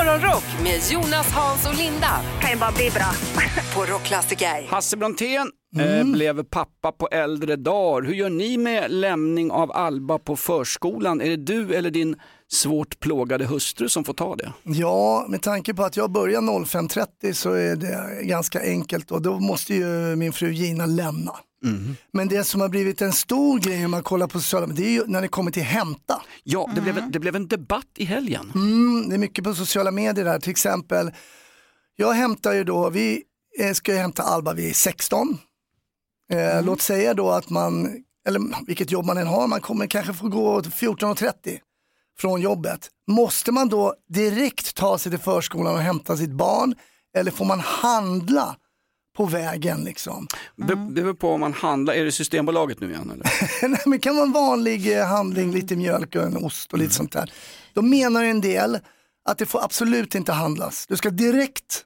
Morgonrock med Jonas, Hans och Linda kan ju bara bli bra. på Rockklassiker. Hasse Brontén eh, blev pappa på äldre dagar. Hur gör ni med lämning av Alba på förskolan? Är det du eller din svårt plågade hustru som får ta det? Ja, med tanke på att jag börjar 05.30 så är det ganska enkelt och då måste ju min fru Gina lämna. Men det som har blivit en stor grej om man kollar på sociala medier, det är ju när det kommer till hämta. Ja, det, blev, det blev en debatt i helgen. Mm, det är mycket på sociala medier där, till exempel, jag hämtar ju då, vi eh, ska ju hämta Alba vid 16. Eh, Låt säga då att man, eller vilket jobb man än har, man kommer kanske få gå 14.30 från jobbet. Måste man då direkt ta sig till förskolan och hämta sitt barn eller får man handla på vägen liksom? Det det beror på om man handlar, är det Systembolaget nu igen eller? Nej, men kan vara en vanlig eh, handling, lite mjölk och en ost och lite sånt där. Då menar en del att det får absolut inte handlas. Du ska direkt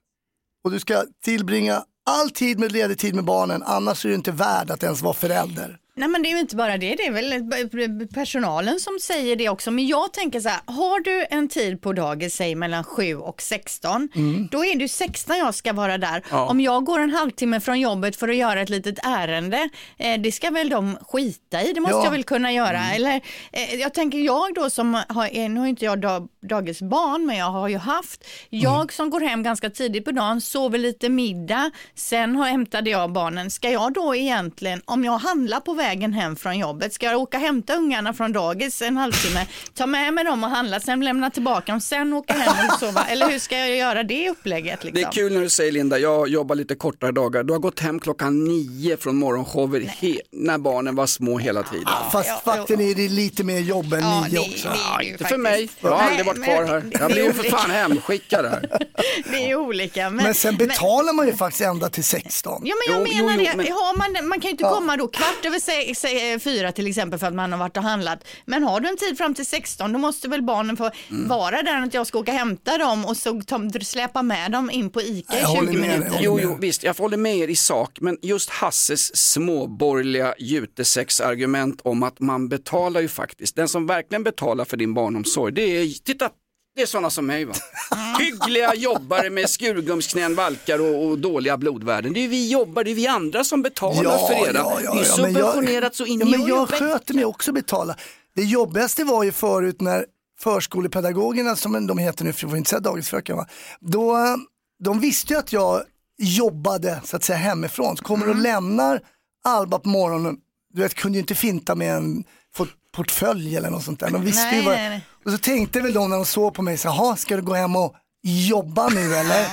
och du ska tillbringa all tid med ledig tid med barnen, annars är du inte värd att ens vara förälder. Nej men det är ju inte bara det, det är väl personalen som säger det också. Men jag tänker så här, har du en tid på dagis, säg mellan 7 och 16, då är det ju 16 jag ska vara där. Ja. Om jag går en halvtimme från jobbet för att göra ett litet ärende, eh, det ska väl de skita i, det måste Ja. jag väl kunna göra. Eller, eh, jag tänker jag då som har, eh, nu har inte jag dag, dagisbarn, men jag har ju haft, jag som går hem ganska tidigt på dagen, sover lite middag, sen har, hämtade jag barnen. Ska jag då egentligen, om jag handlar på vägen hem från jobbet, ska jag åka och hämta ungarna från dagis en halvtimme, ta med mig dem och handla, sen lämna tillbaka dem, sen åka hem och sova? Eller hur ska jag göra det upplägget? Liksom? Det är kul när du säger Linda, jag jobbar lite kortare dagar. Du har gått hem klockan nio från morgonshower he- när barnen var små hela tiden. Fast ja, faktum är det lite mer jobb än Ja, nio det- också. det- Ja, är ju inte för mig, faktiskt- jag har aldrig varit men kvar här. det Jag blir ju för fan hemskickad här. Det är olika. Men, Men sen betalar man ju faktiskt ända till 16. Ja men jag Jo, jo, menar jo, det, men- har man, man kan ju inte komma då kvart över se, se, fyra till exempel för att man har varit och handlat. Men har du en tid fram till 16 då måste väl barnen få Mm. vara där att jag ska åka och hämta dem och så släpa med dem in på ICA i Jag håller 20 med dig. minuter. Jo, jo, visst, jag håller med er i sak, men just Hasses småborgerliga jutesexargument om att man betalar ju faktiskt, den som verkligen betalar för din barnomsorg, det är, titta, det är sådana som mig va. Hyggliga jobbare med skurgumsknän, valkar och, och dåliga blodvärden. Det är vi jobbare, det är vi andra som betalar för era. det är men jag- subventionerat så in ja, i men jag sköter mig också betala. Det jobbigaste var ju förut när förskolepedagogerna, som de heter nu, för jag får inte säga dagisfröken, va? Då, de visste ju att jag jobbade så att säga hemifrån. Så kommer och lämnar Alba på morgonen, du vet, kunde ju inte finta med en portfölj eller något sånt där. De visste Nej, ju vad, nej, nej. Och så tänkte väl de när de såg på mig, så, "Jaha, ska du gå hem och jobba nu eller?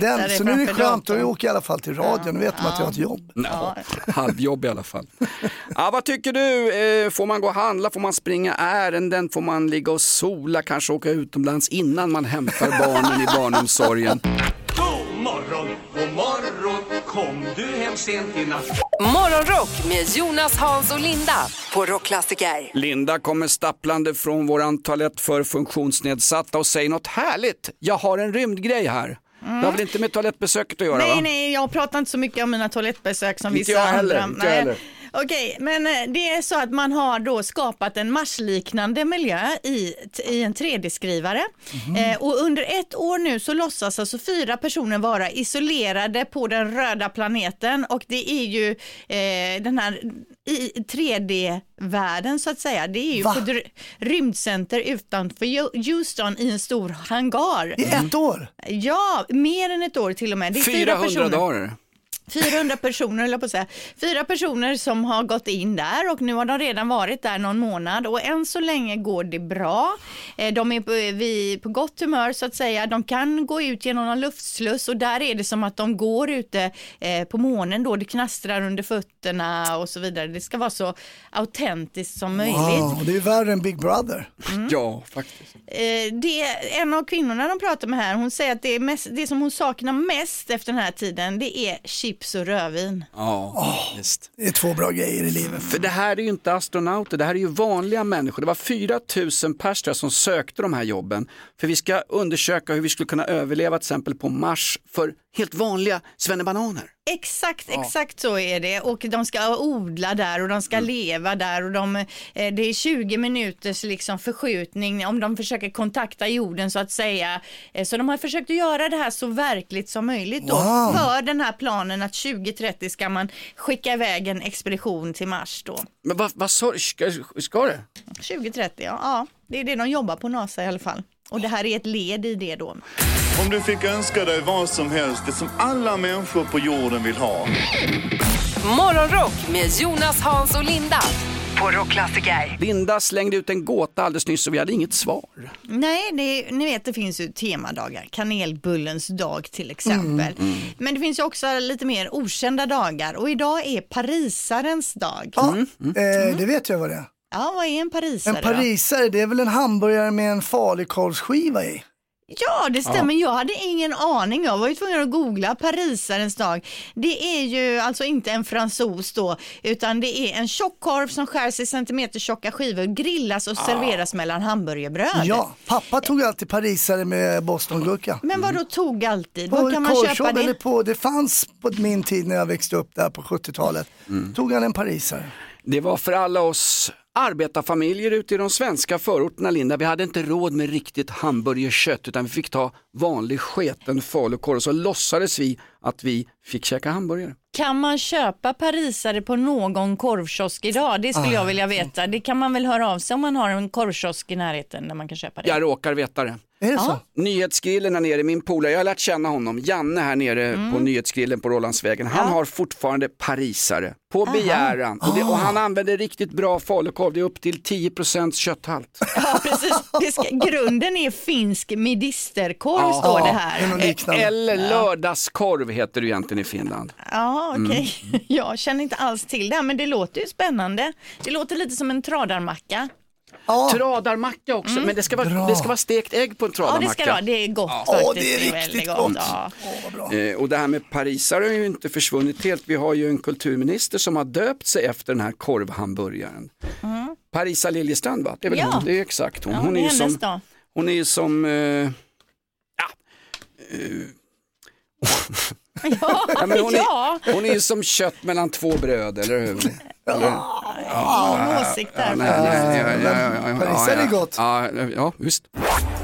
dig så nu är det skönt, då åker jag i alla fall till radion, nu vet de att jag har ett jobb. Ja, halvjobb i alla fall. Ja, vad tycker du? Eh, Får man gå och handla? Får man springa ärenden? Får man ligga och sola? Kanske åka utomlands innan man hämtar barnen i barnomsorgen? God morgon, god morgon, kom du hem sent i natt? Morgonrock med Jonas, Hans och Linda på Rockklassiker. Linda kommer stapplande från våran toalett för funktionsnedsatta och säger något härligt. Jag har en rymdgrej här. Det har väl inte med toalettbesöket att göra va? Nej, nej, jag pratar inte så mycket om mina toalettbesök som Inte vissa jag heller, andra. inte jag Nej. heller. Okej, men eh, det är så att man har då skapat en marsliknande miljö i, i en 3D-skrivare. Mhm. Eh, och under ett år nu så låtsas alltså fyra personer vara isolerade på den röda planeten och det är ju eh, den här i 3D-världen så att säga. Det är ju Va? på ett rymdcenter utanför Houston i en stor hangar. I ett år? Ja, mer än ett år till och med. Det är fyra 400 personer. dagar. 400 personer, jag på att säga. Fyra personer som har gått in där och nu har de redan varit där någon månad och än så länge går det bra. Eh, De är på, vi, på gott humör så att säga. De kan gå ut genom någon luftsluss och där är det som att de går ute eh, på månen då. Det knastrar under fötterna och så vidare. Det ska vara så autentiskt som möjligt. Wow, det är värre än Big Brother. Ja, faktiskt. Eh, det, en av kvinnorna de pratar med här, hon säger att det, är mest, det som hon saknar mest efter den här tiden, det är chips och rödvin. Ja, visst. Det är två bra grejer i livet. För det här är ju inte astronauter, det här är ju vanliga människor. Det var 4 000 pers där som sökte de här jobben. För vi ska undersöka hur vi skulle kunna överleva till exempel på Mars för helt vanliga svennebananer. Exakt, exakt så är det och de ska odla där och de ska leva där och de, eh, det är 20 minuters liksom förskjutning om de försöker kontakta jorden så att säga. Eh, Så de har försökt att göra det här så verkligt som möjligt då Wow. för den här planen att 2030 ska man skicka iväg en expedition till Mars då. Men vad, vad sa du, ska, ska det? 2030, ja. ja. Det är det de jobbar på NASA i alla fall. Och det här är ett led i det då. Om du fick önska dig vad som helst, det som alla människor på jorden vill ha. Morgonrock med Jonas, Hans och Linda på Rockklassiker. Linda slängde ut en gåta alldeles nyss och vi hade inget svar. Nej, det, ni vet det finns ju temadagar, kanelbullens dag till exempel. Men det finns ju också lite mer okända dagar och idag är parisarens dag. Ja, Mm, eh, det vet jag vad det är. Ja, vad är en parisare En parisare, det är väl en hamburgare med en falukorvsskiva i? då? Ja, det stämmer. Jag hade ingen aning. Jag var ju tvungen att googla parisarens dag. Det är ju alltså inte en fransos då, utan det är en tjockkorv som skärs i centimeter tjocka skivor, grillas och serveras mellan hamburgerbröd. Ja, pappa tog alltid parisare med bostongurka. Men vad då tog alltid? På Var kan man köpa det? på, det fanns på min tid när jag växte upp där på 70-talet. Tog han en parisare. Det var för alla oss arbetarfamiljer ute i de svenska förorterna Linda. Vi hade inte råd med riktigt hamburgerkött utan vi fick ta vanlig sketen falukorv och så låtsades vi att vi fick käka hamburgare. Kan man köpa parisare på någon korvkiosk idag? Det skulle Ah, jag vilja veta. Det kan man väl höra av sig om man har en korvkiosk i närheten där man kan köpa det. Jag råkar veta det. Är det så? Nyhetsgrillen här nere, min polare, jag har lärt känna honom, Janne här nere på Nyhetsgrillen på Rålandsvägen. Han har fortfarande parisare på begäran och, det, och han använder riktigt bra falukorv, det är upp till 10% kötthalt. Ja, precis. Ska, grunden är finsk medisterkorv står det Det är här. Eller lördagskorv heter det egentligen i Finland. Ja, okej. Mm. Jag känner inte alls till det, här, men det låter ju spännande. Det låter lite som en tradarmacka. Ja, Tradarmacka också, men det ska, vara, Bra. det ska vara stekt ägg på en Ja, det ska det tradarmacka. vara. Det är gott Åh, faktiskt. det är väldigt riktigt gott. Ja. Eh, och det här med parisare har ju inte försvunnit helt. Vi har ju en kulturminister som har döpt sig efter den här korvhamburgaren. Parisa Liljestrand va? Det är väl Mm. Ja. hon? Det är exakt hon. Ja, hon, det är är ju hennes som, dag. hon är ju som, eh, ja. Ja, Ja, men hon, ja. är, hon är ju som kött mellan två bröd, eller hur? Eller? ingen åsikt där. Nej, nej, ja, ja, ja, ja, Parisare är ja, gott. Ja, ja, visst.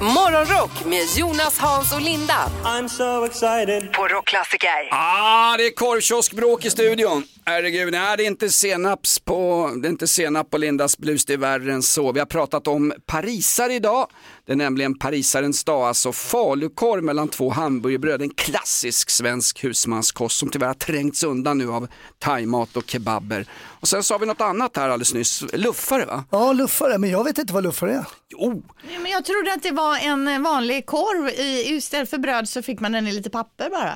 Morgonrock med Jonas, Hans och Linda I'm so excited på Rockklassiker. Ah, det är korvkioskbråk i studion. Herregud, nej, det är inte senaps på, det är inte senap på Lindas blus, det är värre än så. Vi har pratat om parisare idag. Det är nämligen parisarens dag, alltså falukorv mellan två hamburgerbröd. En klassisk svensk husmanskost som tyvärr har trängts undan nu av thaimat och kebaber. Och sen sa vi något annat här alldeles nyss, luffare va? ja, luffare, men jag vet inte vad luffare är. Jo, Ja, Men jag trodde att det var en vanlig korv. I, istället för bröd så fick man den i lite papper bara.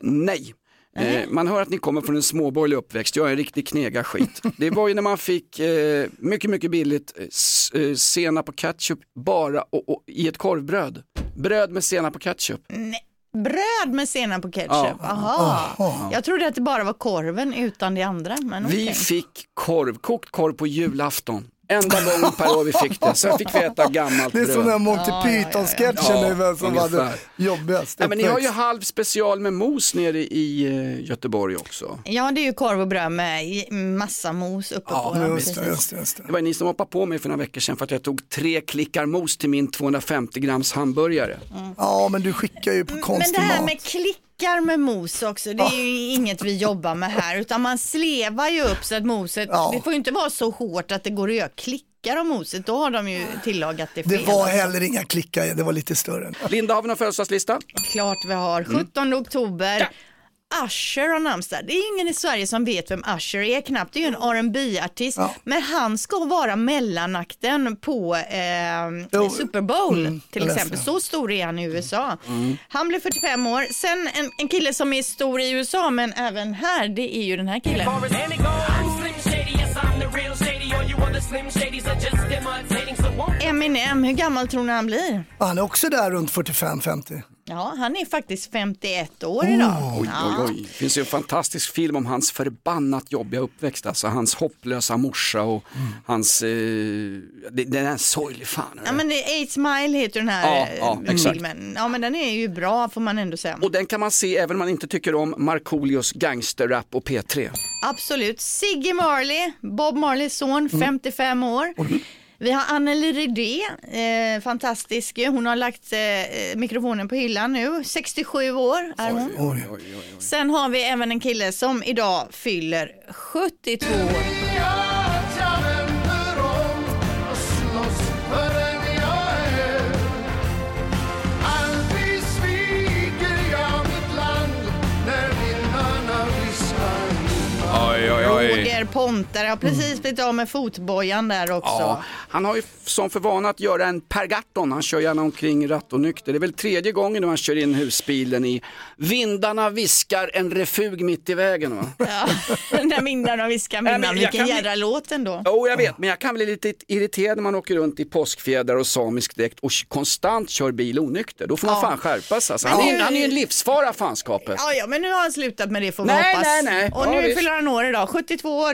Nej. Eh, man hör att ni kommer från en småborgerlig uppväxt, jag är en riktig knega skit. Det var ju när man fick eh, mycket, mycket billigt eh, eh, senap och ketchup bara och, och, i ett korvbröd. Bröd med senap och ketchup. Bröd med senap på ketchup. Aha. Jag trodde att det bara var korven utan det andra. Men Vi okej. fick korv, kokt korv på julafton. Enda gången per år vi fick det. Sen fick vi äta gammalt Det är sån där bröd. Monty Python-sketchen ja. nu, vem som ungefär. hade jobbigast Nej, men ni har ju halv special med mos nere i eh, Göteborg också. Ja, det är ju korv och bröd med massa mos uppe på. Ja, Just just det, just det. Det var ni som hoppade på mig för några veckor sedan för att jag tog tre klickar mos till min 250 grams hamburgare. Ja, men du skickar ju på Men konstig det här mat. med klickar med mos också, det är ju inget vi jobbar med här, utan man slevar ju upp så att moset, Ja. det får ju inte vara så hårt att det går att göra klickar av moset, då har de ju tillagat det fel. Det var heller inga klickar, det var lite större. Linda, har vi någon födelsedagslista? Klart vi har. 17 oktober. Usher har namnsdag. Det är ingen i Sverige som vet vem Usher är knappt. Det är ju en rb artist Ja. Men han ska vara mellanakten på eh, Jo, Super Bowl mm, till exempel. Så stor är han i USA. Han blev 45 år. Sen en, en kille som är stor i USA men även här, det är ju den här killen. Eminem, hur gammal tror ni han blir? Han är också där runt 45-50. Ja, han är faktiskt 51 år idag. Oj, ja. oj, oj. Det finns ju en fantastisk film om hans förbannat jobbiga uppväxt, alltså hans hopplösa morsa och hans, eh, den är sorglig fan. Ja men det är Eight Mile heter den här Ja, ja, eh, exakt. filmen. Ja men den är ju bra får man ändå säga. Och den kan man se även om man inte tycker om Markoolios gangsterrap och P3. Absolut. Siggy Marley, Bob Marleys son, 55 år. Vi har Anneli Rydé, eh, fantastisk. Hon har lagt eh, mikrofonen på hyllan nu. 67 år är hon. Oj. Sen har vi även en kille som idag fyller 72 år. Roger Pontare har precis blivit av med fotbojan där också. Ja, han har ju som för vana att göra en Per Gahrton, han kör gärna omkring rattonykter. Det är väl tredje gången nu han kör in husbilen i Vindarna viskar en refug mitt i vägen. Va? Ja, när vindarna viskar minnan. jag Vilken kan jädra låt ändå. Jo, jag vet, men jag kan bli lite irriterad när man åker runt i påskfjädrar och samisk dräkt och konstant kör bil onykter. Då får man Ja. fan skärpa sig. Alltså. Han, är, nu- han är ju en livsfara fanskapet. Ja, ja, men nu har han slutat med det får vi Nej, hoppas. nej, nej. Och Ja, nu visst. fyller han år idag, 72 år.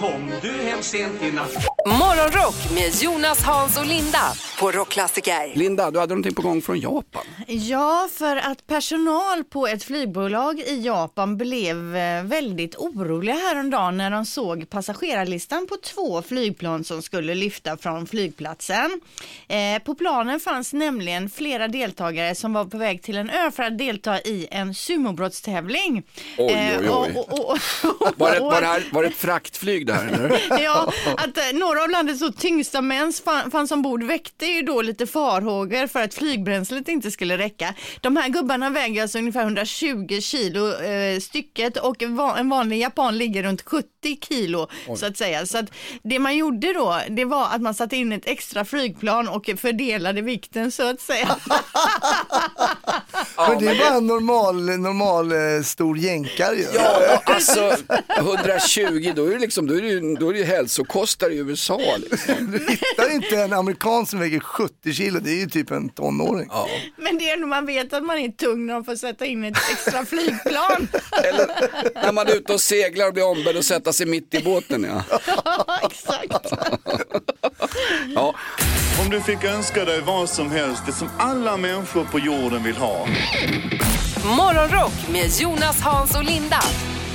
Kom du hem sent i natt Morgonrock med Jonas, Hans och Linda på Rockklassiker. Linda, du hade någonting på gång från Japan. Ja, för att personal på ett flygbolag i Japan blev eh, väldigt oroliga häromdagen när de såg passagerarlistan på två flygplan som skulle lyfta från flygplatsen. Eh, på planen fanns nämligen flera deltagare som var på väg till en ö för att delta i en sumobrottstävling. Oj, oj, oj. och- och- och- Var det, var det, här, var det ett fraktflyg det här eller? Ja, att eh, några av landets så tyngsta män fan- fanns ombord väckte ju då lite farhågor för att flygbränslet inte skulle räcka. De här gubbarna väger alltså ungefär 120 kilo eh, stycket och en, va- en vanlig japan ligger runt 70 kilo så att säga. Så att det man gjorde då, det var att man satte in ett extra flygplan och fördelade vikten så att säga. Men det är bara en normal, normal eh, stor jänkare ju. Ja, alltså 120, då är det, liksom, då är det, ju- då är det ju hälsokostare i USA. Liksom. Du hittar inte en amerikan som väger 70 kilo, det är ju typ en tonåring. Men det är när man vet att man är tung när man får sätta in ett extra flygplan. Eller när man är ute och seglar och blir ombedd att sätta sig mitt i båten. Ja. Exakt. Ja. Om du fick önska dig vad som helst, det som alla människor på jorden vill ha. Morgonrock med Jonas, Hans och Linda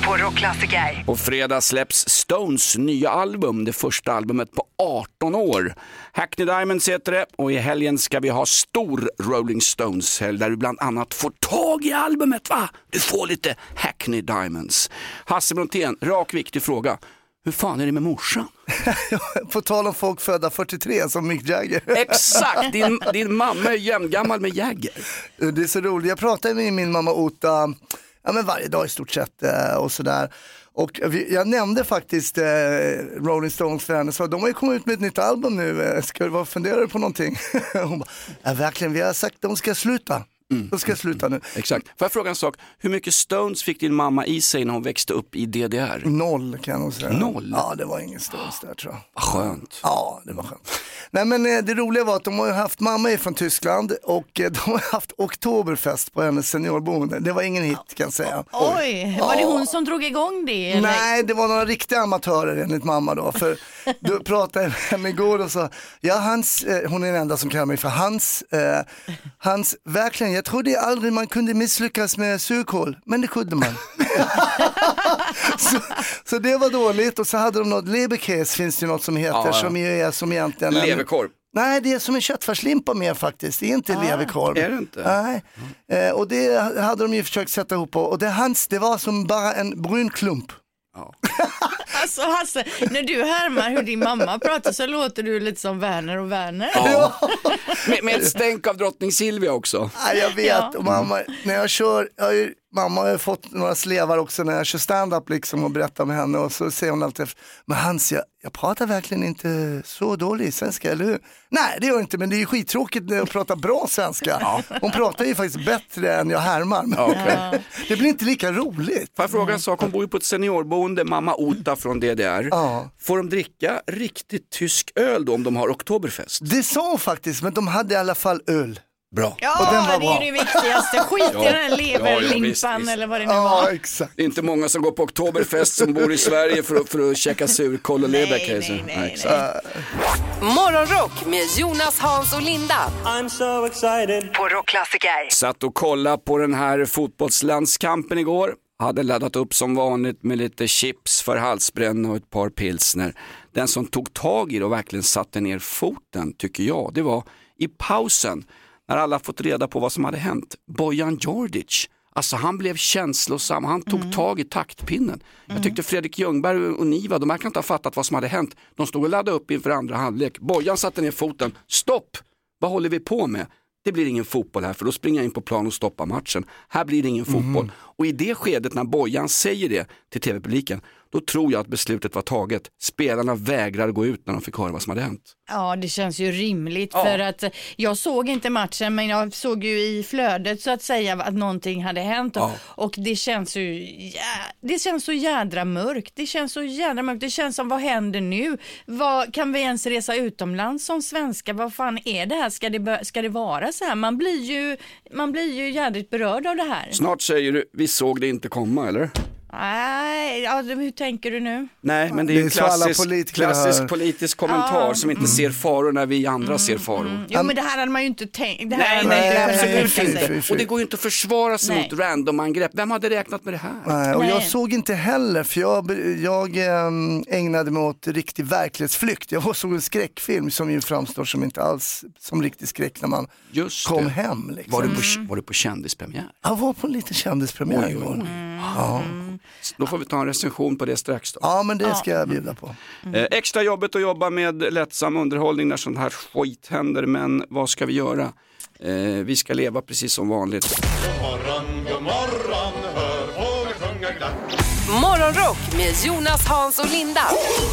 på Rockklassiker. På fredag släpps Stones nya album, det första albumet på 18 år. Hackney Diamonds heter det och i helgen ska vi ha stor Rolling Stones-helg där du bland annat får tag i albumet. va? Du får lite Hackney Diamonds. Hasse Brontén, rak viktig fråga. Hur fan är det med morsan? På tal om folk födda 43 som Mick Jagger. Exakt, din, din mamma är jämngammal med Jagger. Det är så roligt, jag pratar med min mamma Ota ja, men varje dag i stort sett eh, och sådär. Och vi- jag nämnde faktiskt eh, Rolling Stones för henne, så de har ju kommit ut med ett nytt album nu, eh, ska du vara funderar du på någonting? Hon bara, ja verkligen, vi har sagt att de ska sluta. De ska sluta nu. Exakt. Får jag fråga en sak? Hur mycket Stones fick din mamma i sig när hon växte upp i DDR? Noll kan jag nog säga. Noll? Ja, det var ingen Stones där tror jag. Vad skönt. Ja, det var skönt. Nej men eh, det roliga var att de har ju haft, mamma är från Tyskland och eh, de har haft Oktoberfest på hennes seniorboende. Det var ingen hit kan jag säga. Oj, var det hon som drog igång det? Eller? Nej, det var några riktiga amatörer enligt mamma då. För då pratade jag med henne igår och sa, ja Hans, eh, hon är den enda som kallar mig för Hans. Eh, Hans, verkligen, jag trodde aldrig man kunde misslyckas med surkål, men det kunde man. så, så det var dåligt och så hade de något, leberkäs finns det något som heter, Ja, ja. som ju är som egentligen en- Leverkorv. Nej, det är som en köttfärslimpa mer faktiskt. Det är inte leverkorv. Är det inte? Nej. Eh, och det hade de ju försökt sätta ihop på. Och det, hans, det var som bara en brun klump. Alltså Hasse, när du härmar hur din mamma pratar så låter du lite som Werner och Werner. Ja. med, med ett stänk av drottning Silvia också. Ja, jag vet, Ja. och mamma, när jag kör, jag har ju, mamma har ju fått några slevar också när jag kör stand-up liksom och berättar med henne och så säger hon alltid men Hans jag, jag pratar verkligen inte så dålig svenska, eller hur? Nej det gör jag inte, men det är ju skittråkigt när jag pratar bra svenska. Hon pratar ju faktiskt bättre än jag härmar. Men okej. Det blir inte lika roligt. Får jag fråga en sak? Hon bor ju på ett seniorboende, mamma Ota från DDR. Ja. Får de dricka riktigt tysk öl då om de har Oktoberfest? Det sa hon faktiskt, men de hade i alla fall öl. Bra. Ja, Och den var det är bra. ju det viktigaste. Skit i den här Ja, ja, leverlimpan visst. eller vad det nu Ja, var. exakt. Det är inte många som går på Oktoberfest som bor i Sverige för att, för att käka surkål och lever Nej, nej, nej, exakt. Morgonrock med Jonas, Hans och Linda. I'm so excited. På Rockklassiker. Satt och kollade på den här fotbollslandskampen igår. Hade laddat upp som vanligt med lite chips för halsbränna och ett par pilsner. Den som tog tag i det och verkligen satte ner foten, tycker jag, det var i pausen när alla fått reda på vad som hade hänt. Bojan Djordjic, alltså han blev känslosam, han tog tag i taktpinnen. Jag tyckte Fredrik Ljungberg och Niva, de verkar inte ha fattat vad som hade hänt. De stod och laddade upp inför andra halvlek. Bojan satte ner foten, stopp! Vad håller vi på med? Det blir ingen fotboll här för då springer jag in på plan och stoppar matchen. Här blir det ingen fotboll. Och i det skedet när Bojan säger det till tv-publiken, då tror jag att beslutet var taget. Spelarna vägrar gå ut när de fick höra vad som hade hänt. Ja, det känns ju rimligt Ja. för att eh, jag såg inte matchen men jag såg ju i flödet så att säga att någonting hade hänt och, Ja. och det känns ju det känns så jädra mörkt. Det känns så jädra mörkt. Det känns som vad händer nu? Vad, kan vi ens resa utomlands som svenskar? Vad fan är det här? Ska det, ska det vara så här? Man blir ju, man blir ju jädrigt berörd av det här. Snart säger du, vi såg det inte komma eller? Nej, ja, hur tänker du nu? Nej, men det är ju alla klassisk, klassisk hör. politisk kommentar Ja. som inte ser faror när vi andra ser faror. Jo, men det här hade man ju inte tänkt. Det här Nej, nej, inte nej, absolut fy, tänka fy, inte. Och det går ju inte att försvara sig Nej. mot random-angrepp. Vem hade räknat med det här? Nej, och Nej. jag såg inte heller, för jag, jag ehm, ägnade mig åt riktig verklighetsflykt. Jag såg en skräckfilm som ju framstår som inte alls som riktig skräck när man Just kom det. hem. Liksom. Var du på, var du på kändispremiär? Jag var på en liten kändispremiär igår. oj. Ja. Då får vi ta en recension på det strax då. ja, men det ska jag bjuda på. Eh, extra jobbigt att jobba med lättsam underhållning när sånt här skit händer, men vad ska vi göra? Eh, vi ska leva precis som vanligt. Morgonrock med Jonas, Hans och Linda.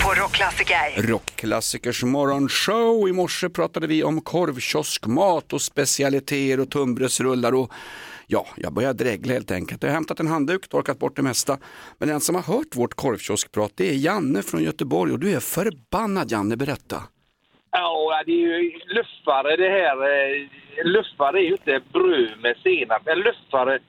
På Rockklassiker. Rockklassikers morgonshow. I morse pratade vi om korvkioskmat och specialiteter och tunnbrödsrullar och ja, jag börjar dregla helt enkelt. Jag har hämtat en handduk, torkat bort det mesta. Men den som har hört vårt korvkioskprat det är Janne från Göteborg och du är förbannad Janne, berätta. Ja, det är ju luffare det här. Eh, luffare är ju inte bröd med senap. En luffare,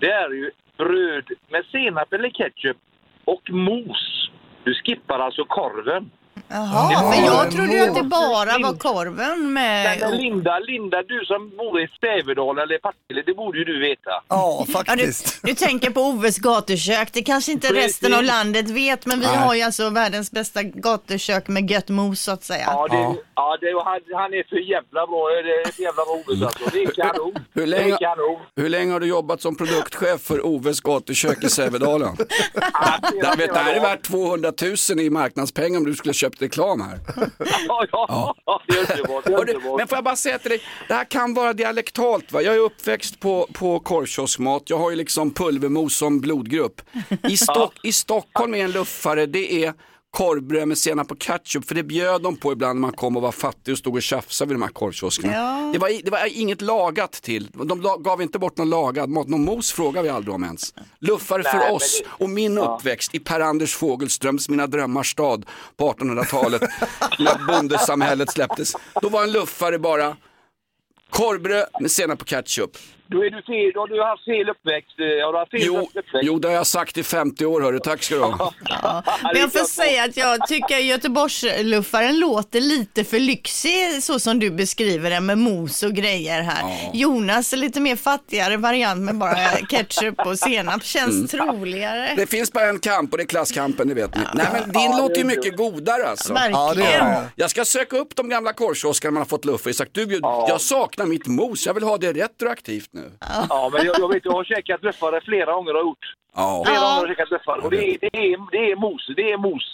det är ju bröd med senap eller ketchup och mos. Du skippar alltså korven. Jaha, Ja, för jag trodde ju att det bara var korven med... Men Linda, Linda, du som bor i Sävedal eller Partille, det borde ju du veta. Ja, Ja, du, faktiskt. du tänker på Oves gatukök. Det kanske inte Precis. resten av landet vet, men vi Nej. har ju alltså världens bästa gatukök med gött mos så att säga. Ja, det, Ja. ja. det, han, han är för jävla bra. Det är för jävla bra Oves alltså. Det är kanon. Hur Det länge, är kanon. hur länge har du jobbat som produktchef för Oves gatukök i Sävedalen? Jag vet, det här är värt 200 000 i marknadspengar om du skulle köpt reklam här. Ja, ja, ja. Det är underbart. Det är Och det, underbart. men får jag bara säga till dig, det här kan vara dialektalt va? Jag är uppväxt på, på korvkioskmat, jag har ju liksom pulvermos som blodgrupp. I, Stock, I Stockholm är en luffare, det är korvbröd med senap och ketchup, för det bjöd de på ibland när man kom och var fattig och stod och tjafsade vid de här korvkioskerna. Ja. Det, var, det var inget lagat till, de gav inte bort någon lagad mat, någon mos frågar vi aldrig om ens. Luffare för oss det- och min uppväxt i Per-Anders Fogelströms Mina drömmars stad på 1800-talet när bondesamhället släpptes. Då var en luffare bara korvbröd med senap och ketchup. Då är du fel. Då har du haft fel uppväxt. eh, Har du haft fel Jo, uppväxt? jo, det har jag sagt i 50 år hörru, tack ska du ha. Men jag får säga att jag tycker Göteborgsluffaren låter lite för lyxig så som du beskriver den med mos och grejer här. Jonas är lite mer fattigare variant med bara ketchup och senap känns troligare. Det finns bara en kamp och det är klasskampen, det vet ni. Nej men din låter ju mycket godare alltså. Ja, Verkligen. Jag ska söka upp de gamla korvkioskarna man har fått luffa i. Sagt, du, jag saknar mitt mos, jag vill ha det retroaktivt nu. Nu. Ja, men jag, jag vet, jag har käkat luffare flera gånger har jag gjort. Ja. Flera gånger har jag käkat luffare. Och det är, det är, det är mos, det är mos.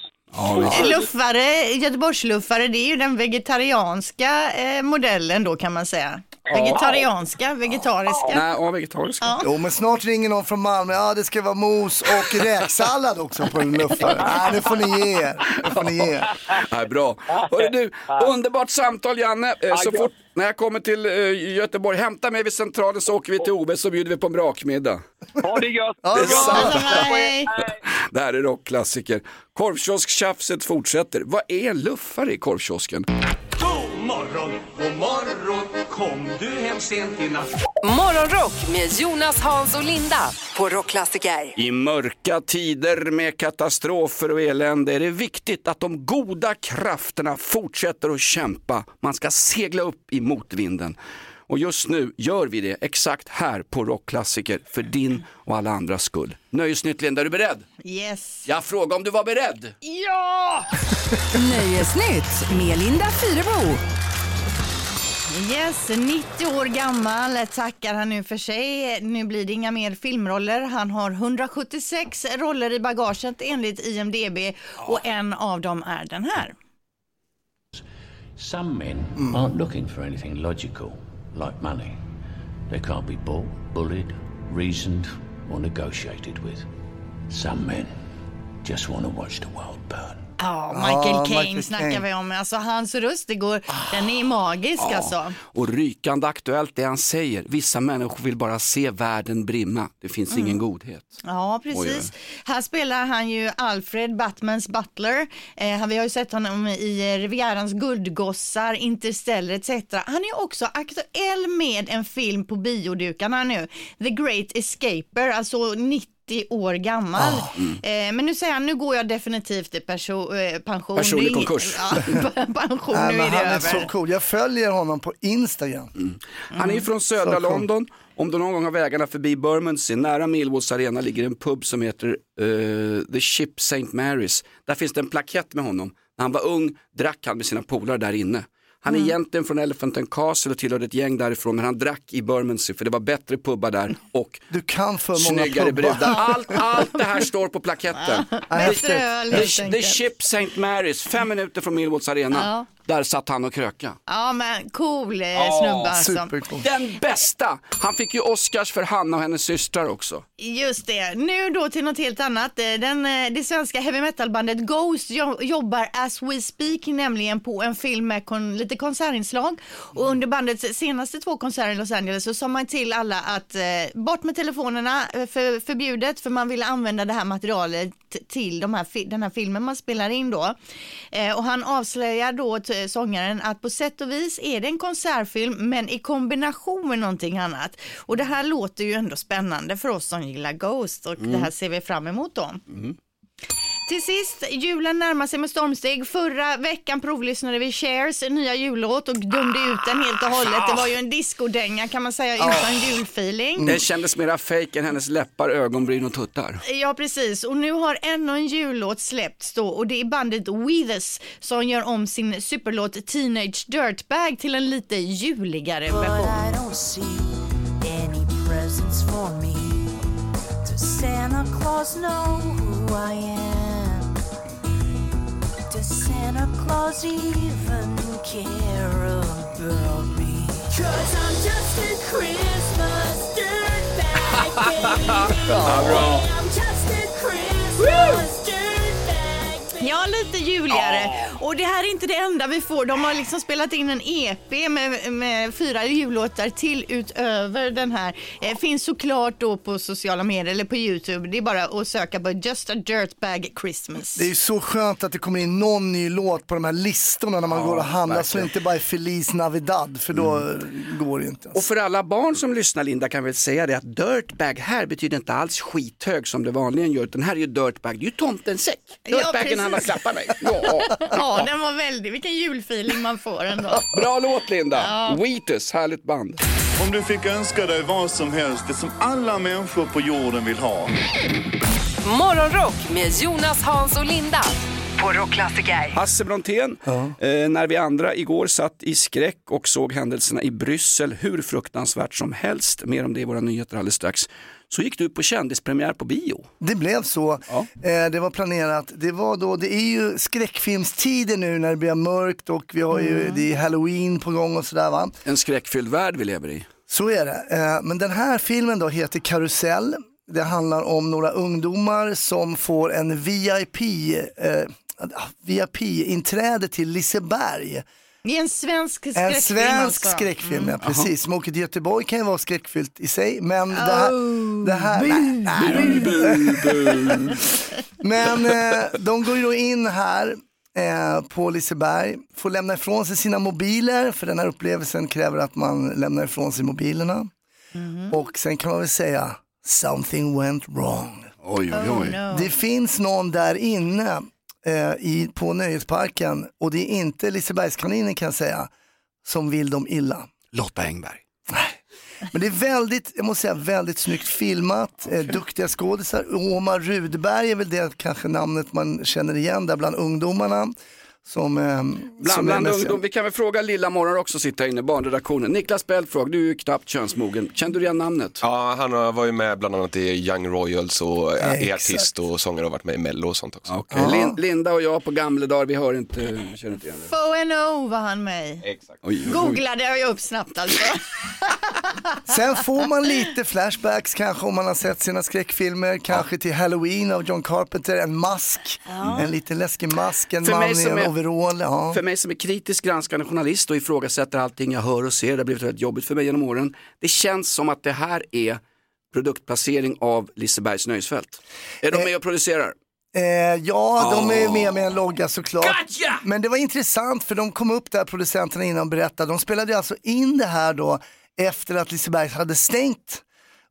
Luffare, Göteborgsluffare, det är ju den vegetarianska eh, modellen då kan man säga. Vegetarianska, vegetariska. Nej, ja, vegetarisk. Ja. Jo men snart ringer någon från Malmö, ja det ska vara mos och räksallad också på en luffare. Nej det får ni ge er. Det får ni ge er. Nej, bra. Hörru du, underbart samtal Janne. Eh, Så fort när jag kommer till eh, Göteborg, hämta mig vid centralen så åker vi till OB så bjuder vi på en brakmiddag. Ha det gött! Ja, det är sant. Nej. Det här är rockklassiker. Korvkiosktjafset fortsätter. Vad är en luffare i korvkiosken? God morgon, god morgon Kom du hem sent i natt Morgonrock med Jonas, Hans och Linda på Rockklassiker. I mörka tider med katastrofer och elände är det viktigt att de goda krafterna fortsätter att kämpa. Man ska segla upp i motvinden. Och just nu gör vi det exakt här på Rockklassiker för din och alla andras skull. Nöjesnytt Linda, är du beredd? Yes. Jag frågade om du var beredd. Ja! Nöjesnytt med Linda Fyrebo. Yes, 90 år gammal tackar han nu för sig. Nu blir det inga mer filmroller. Han har 176 roller i bagaget enligt IMDB och en av dem är den här. Some men aren't looking for anything logical, like money. They can't be bought, bullied, reasoned, or negotiated with. Some men just want to watch the world burn. Ja, Michael Ja, Caine Michael snackar Caine. vi om. Alltså hans röst, det går, den är magisk alltså. Och rykande aktuellt det han säger. Vissa människor vill bara se världen brimma. Det finns ingen godhet. Ja, precis. Här spelar han ju Alfred, Batmans butler. Eh, vi har ju sett honom i eh, Rivierans guldgossar, Interstellar etc. Han är också aktuell med en film på biodukarna nu, The Great Escaper, alltså 90 år gammal. Eh, men nu säger han, nu går jag definitivt i perso- eh, pension. Personlig är konkurs. Ja, pension, nu är det han är över. så cool. Jag följer honom på Instagram. Han är ju från södra Så cool. London. Om du någon gång har vägarna förbi Bermondsey, nära Millwalls arena ligger en pub som heter eh, The Ship St. Mary's. Där finns det en plakett med honom. När han var ung drack han med sina polare där inne. Han är egentligen från Elephant and Castle och tillhörde ett gäng därifrån men han drack i Bermondsey för det var bättre pubbar där och Du kan för snyggare brudar. Allt, allt det här står på plaketten. Öl The, the enkelt. Ship St. Mary's, fem minuter från Millwalls arena. Där satt han och kröka. Ja, men cool eh, snubbe alltså. Supercool. Den bästa! Han fick ju Oscars för Hanna och hennes systrar också. Just det. Nu då till något helt annat. Eh, Den, eh, det svenska heavy metal-bandet Ghost jo- jobbar as we speak nämligen på en film med kon, lite konsertinslag. Och under bandets senaste två konserter i Los Angeles så sa man till alla att eh, bort med telefonerna, eh, för, förbjudet, för man ville använda det här materialet till de här, fi- den här filmen man spelar in då. Eh, och han avslöjar då sångaren att på sätt och vis är det en konsertfilm men i kombination med någonting annat. Och det här låter ju ändå spännande för oss som gillar Ghost och det här ser vi fram emot då. Till sist, julen närmar sig med stormsteg. Förra veckan provlyssnade vi Chers nya jullåt och dömde ut den helt och hållet. Det var ju en discodänga kan man säga utan julfeeling. Den kändes mera fake än hennes läppar, ögonbryn och tuttar. Ja precis och nu har ännu en jullåt släppts då och det är bandet Weathers som gör om sin superlåt Teenage Dirtbag till en lite juligare version. Santa Claus know who I am? Santa Claus even care about me? Cause I'm just a Christmas dirtbag baby. I'm just a Christmas. Ja, lite juligare. Och det här är inte det enda vi får. De har liksom spelat in en EP med, med fyra jullåtar till utöver den här. Eh, finns såklart då på sociala medier eller på Youtube. Det är bara att söka på Just a Dirtbag Christmas. Det är ju så skönt att det kommer in någon ny låt på de här listorna när man går och handlar så inte bara är Feliz Navidad för då går det inte. Och för alla barn som lyssnar Linda kan vi väl säga det att dirtbag här betyder inte alls skithög som det vanligen gör utan här är ju dirtbag, det är ju tomtens säck. Ja, Dirtbagen han precis. klappat mig. Ja. Ja, den var väldigt, vilken julfeeling man får ändå. Bra låt Linda, Wheatus, härligt band. Om du fick önska dig vad som helst, det som alla människor på jorden vill ha. Morgonrock med Jonas, Hans och Linda på Rockklassiker. Hasse Brontén, eh, när vi andra igår satt i skräck och såg händelserna i Bryssel, hur fruktansvärt som helst, mer om det i våra nyheter alldeles strax, så gick du på kändispremiär på bio. Det blev så. Eh, det var planerat. Det, var då, det är ju skräckfilmstider nu när det blir mörkt och vi har ju, det är halloween på gång och sådär va. En skräckfylld värld vi lever i. Så är det. Eh, Men den här filmen då heter Karusell. Det handlar om några ungdomar som får en VIP, eh, VIP-inträde till Liseberg. Det är en svensk skräckfilm En svensk alltså. skräckfilm, ja, Mm. precis. Som åker till Göteborg kan ju vara skräckfyllt i sig, men det här... Oh, det här nej, men eh, de går ju då in här eh, på Liseberg, får lämna ifrån sig sina mobiler, för den här upplevelsen kräver att man lämnar ifrån sig mobilerna. Och sen kan man väl säga, something went wrong. Oj, oj, oj. Det finns någon där inne eh, i, på nöjesparken och det är inte Lisebergskaninen kan jag säga, som vill dem illa. Lotta Engberg. Men det är väldigt, jag måste säga, väldigt snyggt filmat, eh, duktiga skådisar. Omar Rudberg är väl det kanske namnet man känner igen där bland ungdomarna. Som, eh, Bland, som bland ungdom, vi kan väl fråga Lilla Morgon också sitta inne, barnredaktionen. Niklas Belfrage, du är ju knappt könsmogen. Kände du igen namnet? Ja, han har- var ju med bland annat i Young Royals och är Exakt. artist och sångare och varit med i Mello och sånt också. Okej, Lin, Linda och jag på gamla dagar, vi hör inte, vi känner inte igen det. FONO var han med i. Exakt. Oj, oj, oj. Googlade jag upp snabbt alltså. Sen får man lite flashbacks kanske om man har sett sina skräckfilmer, kanske till Halloween av John Carpenter, en mask, Ja. en liten läskig mask, en För man i som en overall. Ja. För mig som är kritisk granskande journalist och ifrågasätter allting jag hör och ser, det har blivit väldigt jobbigt för mig genom åren. Det känns som att det här är produktplacering av Lisebergs nöjesfält. Är de med och producerar? Eh, ja, de är Åh. med med en logga såklart. Men det var intressant för de kom upp där, producenterna innan och berättade. De spelade alltså in det här då efter att Liseberg hade stängt.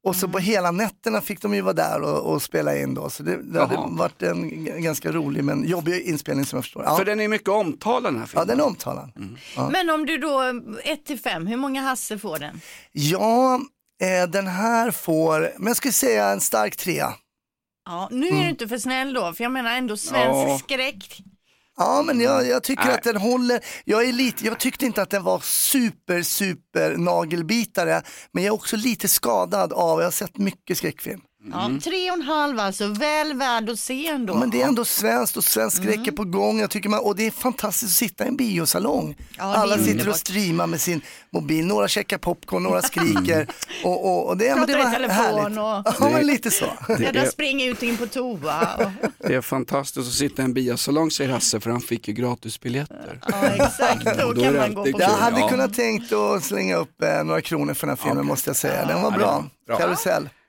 Och så på hela nätterna fick de ju vara där och, och spela in då. Så det, det hade varit en ganska rolig men jobbig inspelning som jag förstår. Ja, För den är mycket omtalad den här ja filmen. den är omtalad. Ja. Men om du då, 1 till 5, hur många Hasse får den? Ja, eh, den här får, men jag skulle säga en stark trea. Ja, nu är Mm. du inte för snäll då, för jag menar ändå svensk Ja. skräck. Ja, men jag, jag tycker Nej. att den håller. Jag, är lite, jag tyckte inte att den var super, super nagelbitare, men jag är också lite skadad av, jag har sett mycket skräckfilm. Ja, tre och en halv alltså, väl värd att se ändå. Men det är ändå svenskt och svensk skräck Mm. är på gång. Jag tycker man, och det är fantastiskt att sitta i en biosalong. Ja, det är Alla sitter och underbart. streamar med sin mobil, några käkar popcorn, några skriker. och, och, och det, ja, men det Pratar var i telefon härligt. och- Ja, men lite så. Det är- springer ut in på toa. Och... Det är fantastiskt att sitta i en biosalong säger Hasse för han fick ju gratisbiljetter. Ja, exakt. Då Då är kan det man gå alltid på kul. Jag hade Ja. kunnat tänkt att slänga upp eh, några kronor för den här filmen måste jag säga. Den var bra. Karusell.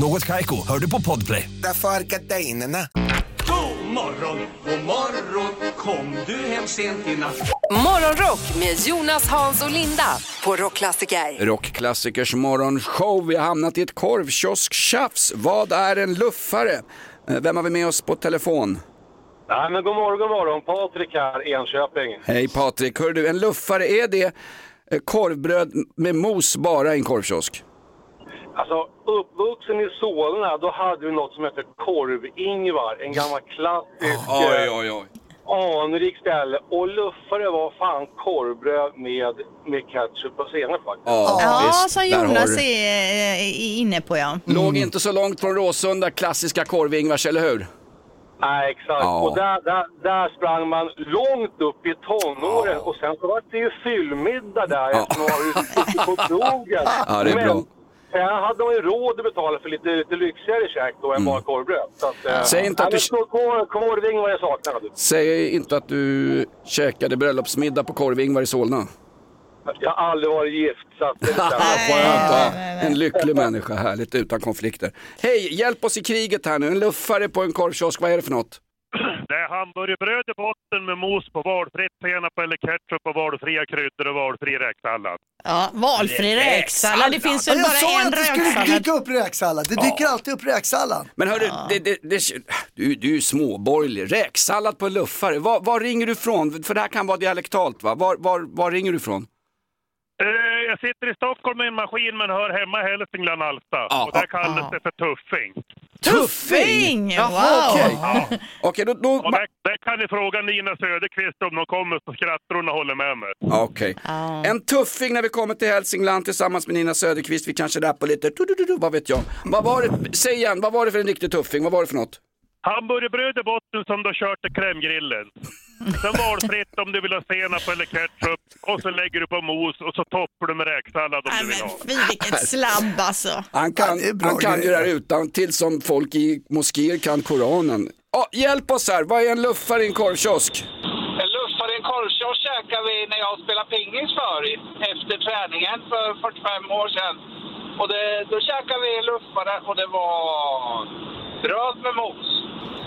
Något Kaiko, hör du på Podplay. Därför är. God morgon, god morgon Kom du hem sent i natt Morgonrock med Jonas, Hans och Linda på Rockklassiker. Rockklassikers morgonshow. Vi har hamnat i ett korvkiosk-tjafs. Vad är en luffare? Eh, Vem har vi med oss på telefon? Nej, men god morgon, god morgon. Patrik här, Enköping. Hej Patrik, hör du, en luffare, är det eh, korvbröd med mos bara i en korvkiosk? Alltså, uppvuxen i Solna, då hade vi något som hette Korv-Ingvar. En gammal klassisk, Oj, oj, oj. anrik ställe. Och luffare var fan korvbröd med, med ketchup och senap faktiskt. Ja, som där har Jonas du. är eh, inne på ja. Låg inte så långt från Råsunda, klassiska korv-Ingvars, eller hur? Nej, exakt. Ja. Och där, där, där sprang man långt upp i tonåren. Och sen så var det ju fyllmiddag där Ja. eftersom man var ute på krogen. Ja, det är Men bra. Sen hade man ju råd att betala för lite, lite lyxigare käk då än bara korvbröd. Så att, eh, Mm. Säg inte att du- Korv, korving jag saknade. Säg inte att du käkade bröllopsmiddag på korv-Ingvar i Solna. Jag har aldrig varit gift. Så att det ja. En lycklig människa, härligt utan konflikter. Hej, hjälp oss i kriget här nu. En luffare på en korvkiosk, vad är det för något? Det är hamburgerbröd i botten med mos på valfritt senap eller ketchup och valfria kryddor och valfri räksallad. Ja, valfri räksallad. Det finns Ja, väl jag bara sa en att det skulle räksallad. dyka upp räksallad. Det dyker alltid upp räksallad. Men hörru, det, det, det, du, du är ju småborgerlig. Räksallad på luffare. Var, var ringer du ifrån? För det här kan vara dialektalt va? Var, var, var ringer du ifrån? Eh, Jag sitter i Stockholm med en maskin men hör hemma i Hälsingland, Alfta. och där kallas det för tuffing. Tuffing! Jaha, Wow! okej. Okej, då, då, Och där, där kan ni fråga Nina Söderqvist om de kommer så skrattar hon och håller med mig. Ja, Okej. En tuffing när vi kommer till Hälsingland tillsammans med Nina Söderqvist. Vi kanske rappar lite, du, du, du, du, vad vet jag. Vad var det, säg igen, vad var det för en riktig tuffing? Vad var det för något? Hamburgerbröd i botten som du har kört till crèmegrillen. Sen valfritt om du vill ha senap eller ketchup. Och så lägger du på mos och så toppar du med räksallad om du vill ha. Fy vilket slabb alltså. Han kan, han kan ju det här utan till som folk i moskéer kan Koranen. Ja, hjälp oss här, vad är en luffare i en korvkiosk? En luffare i en korvkiosk käkade vi när jag spelade pingis för efter träningen för 45 år sedan. Och det, då käkade vi luffare och det var bröd med mos.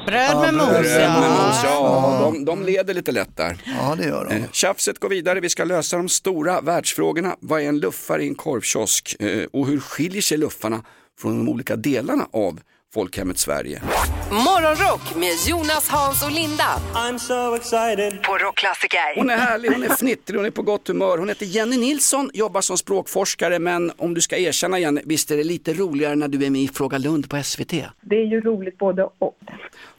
Bröd med mos, Bröd med ja. mos, ja. De, de leder lite lätt där. Ja, det gör de. Eh, Tjafset går vidare, vi ska lösa de stora världsfrågorna. Vad är en luffare i en korvkiosk? Eh, Och hur skiljer sig luffarna från de olika delarna av folkhemmet Sverige? Morgonrock med Jonas, Hans och Linda. I'm so excited. På Rockklassiker. Hon är härlig, hon är fnittrig, hon är på gott humör. Hon heter Jenny Nilsson, jobbar som språkforskare, men om du ska erkänna Jenny, visst är det lite roligare när du är med i Fråga Lund på SVT? Det är ju roligt både och.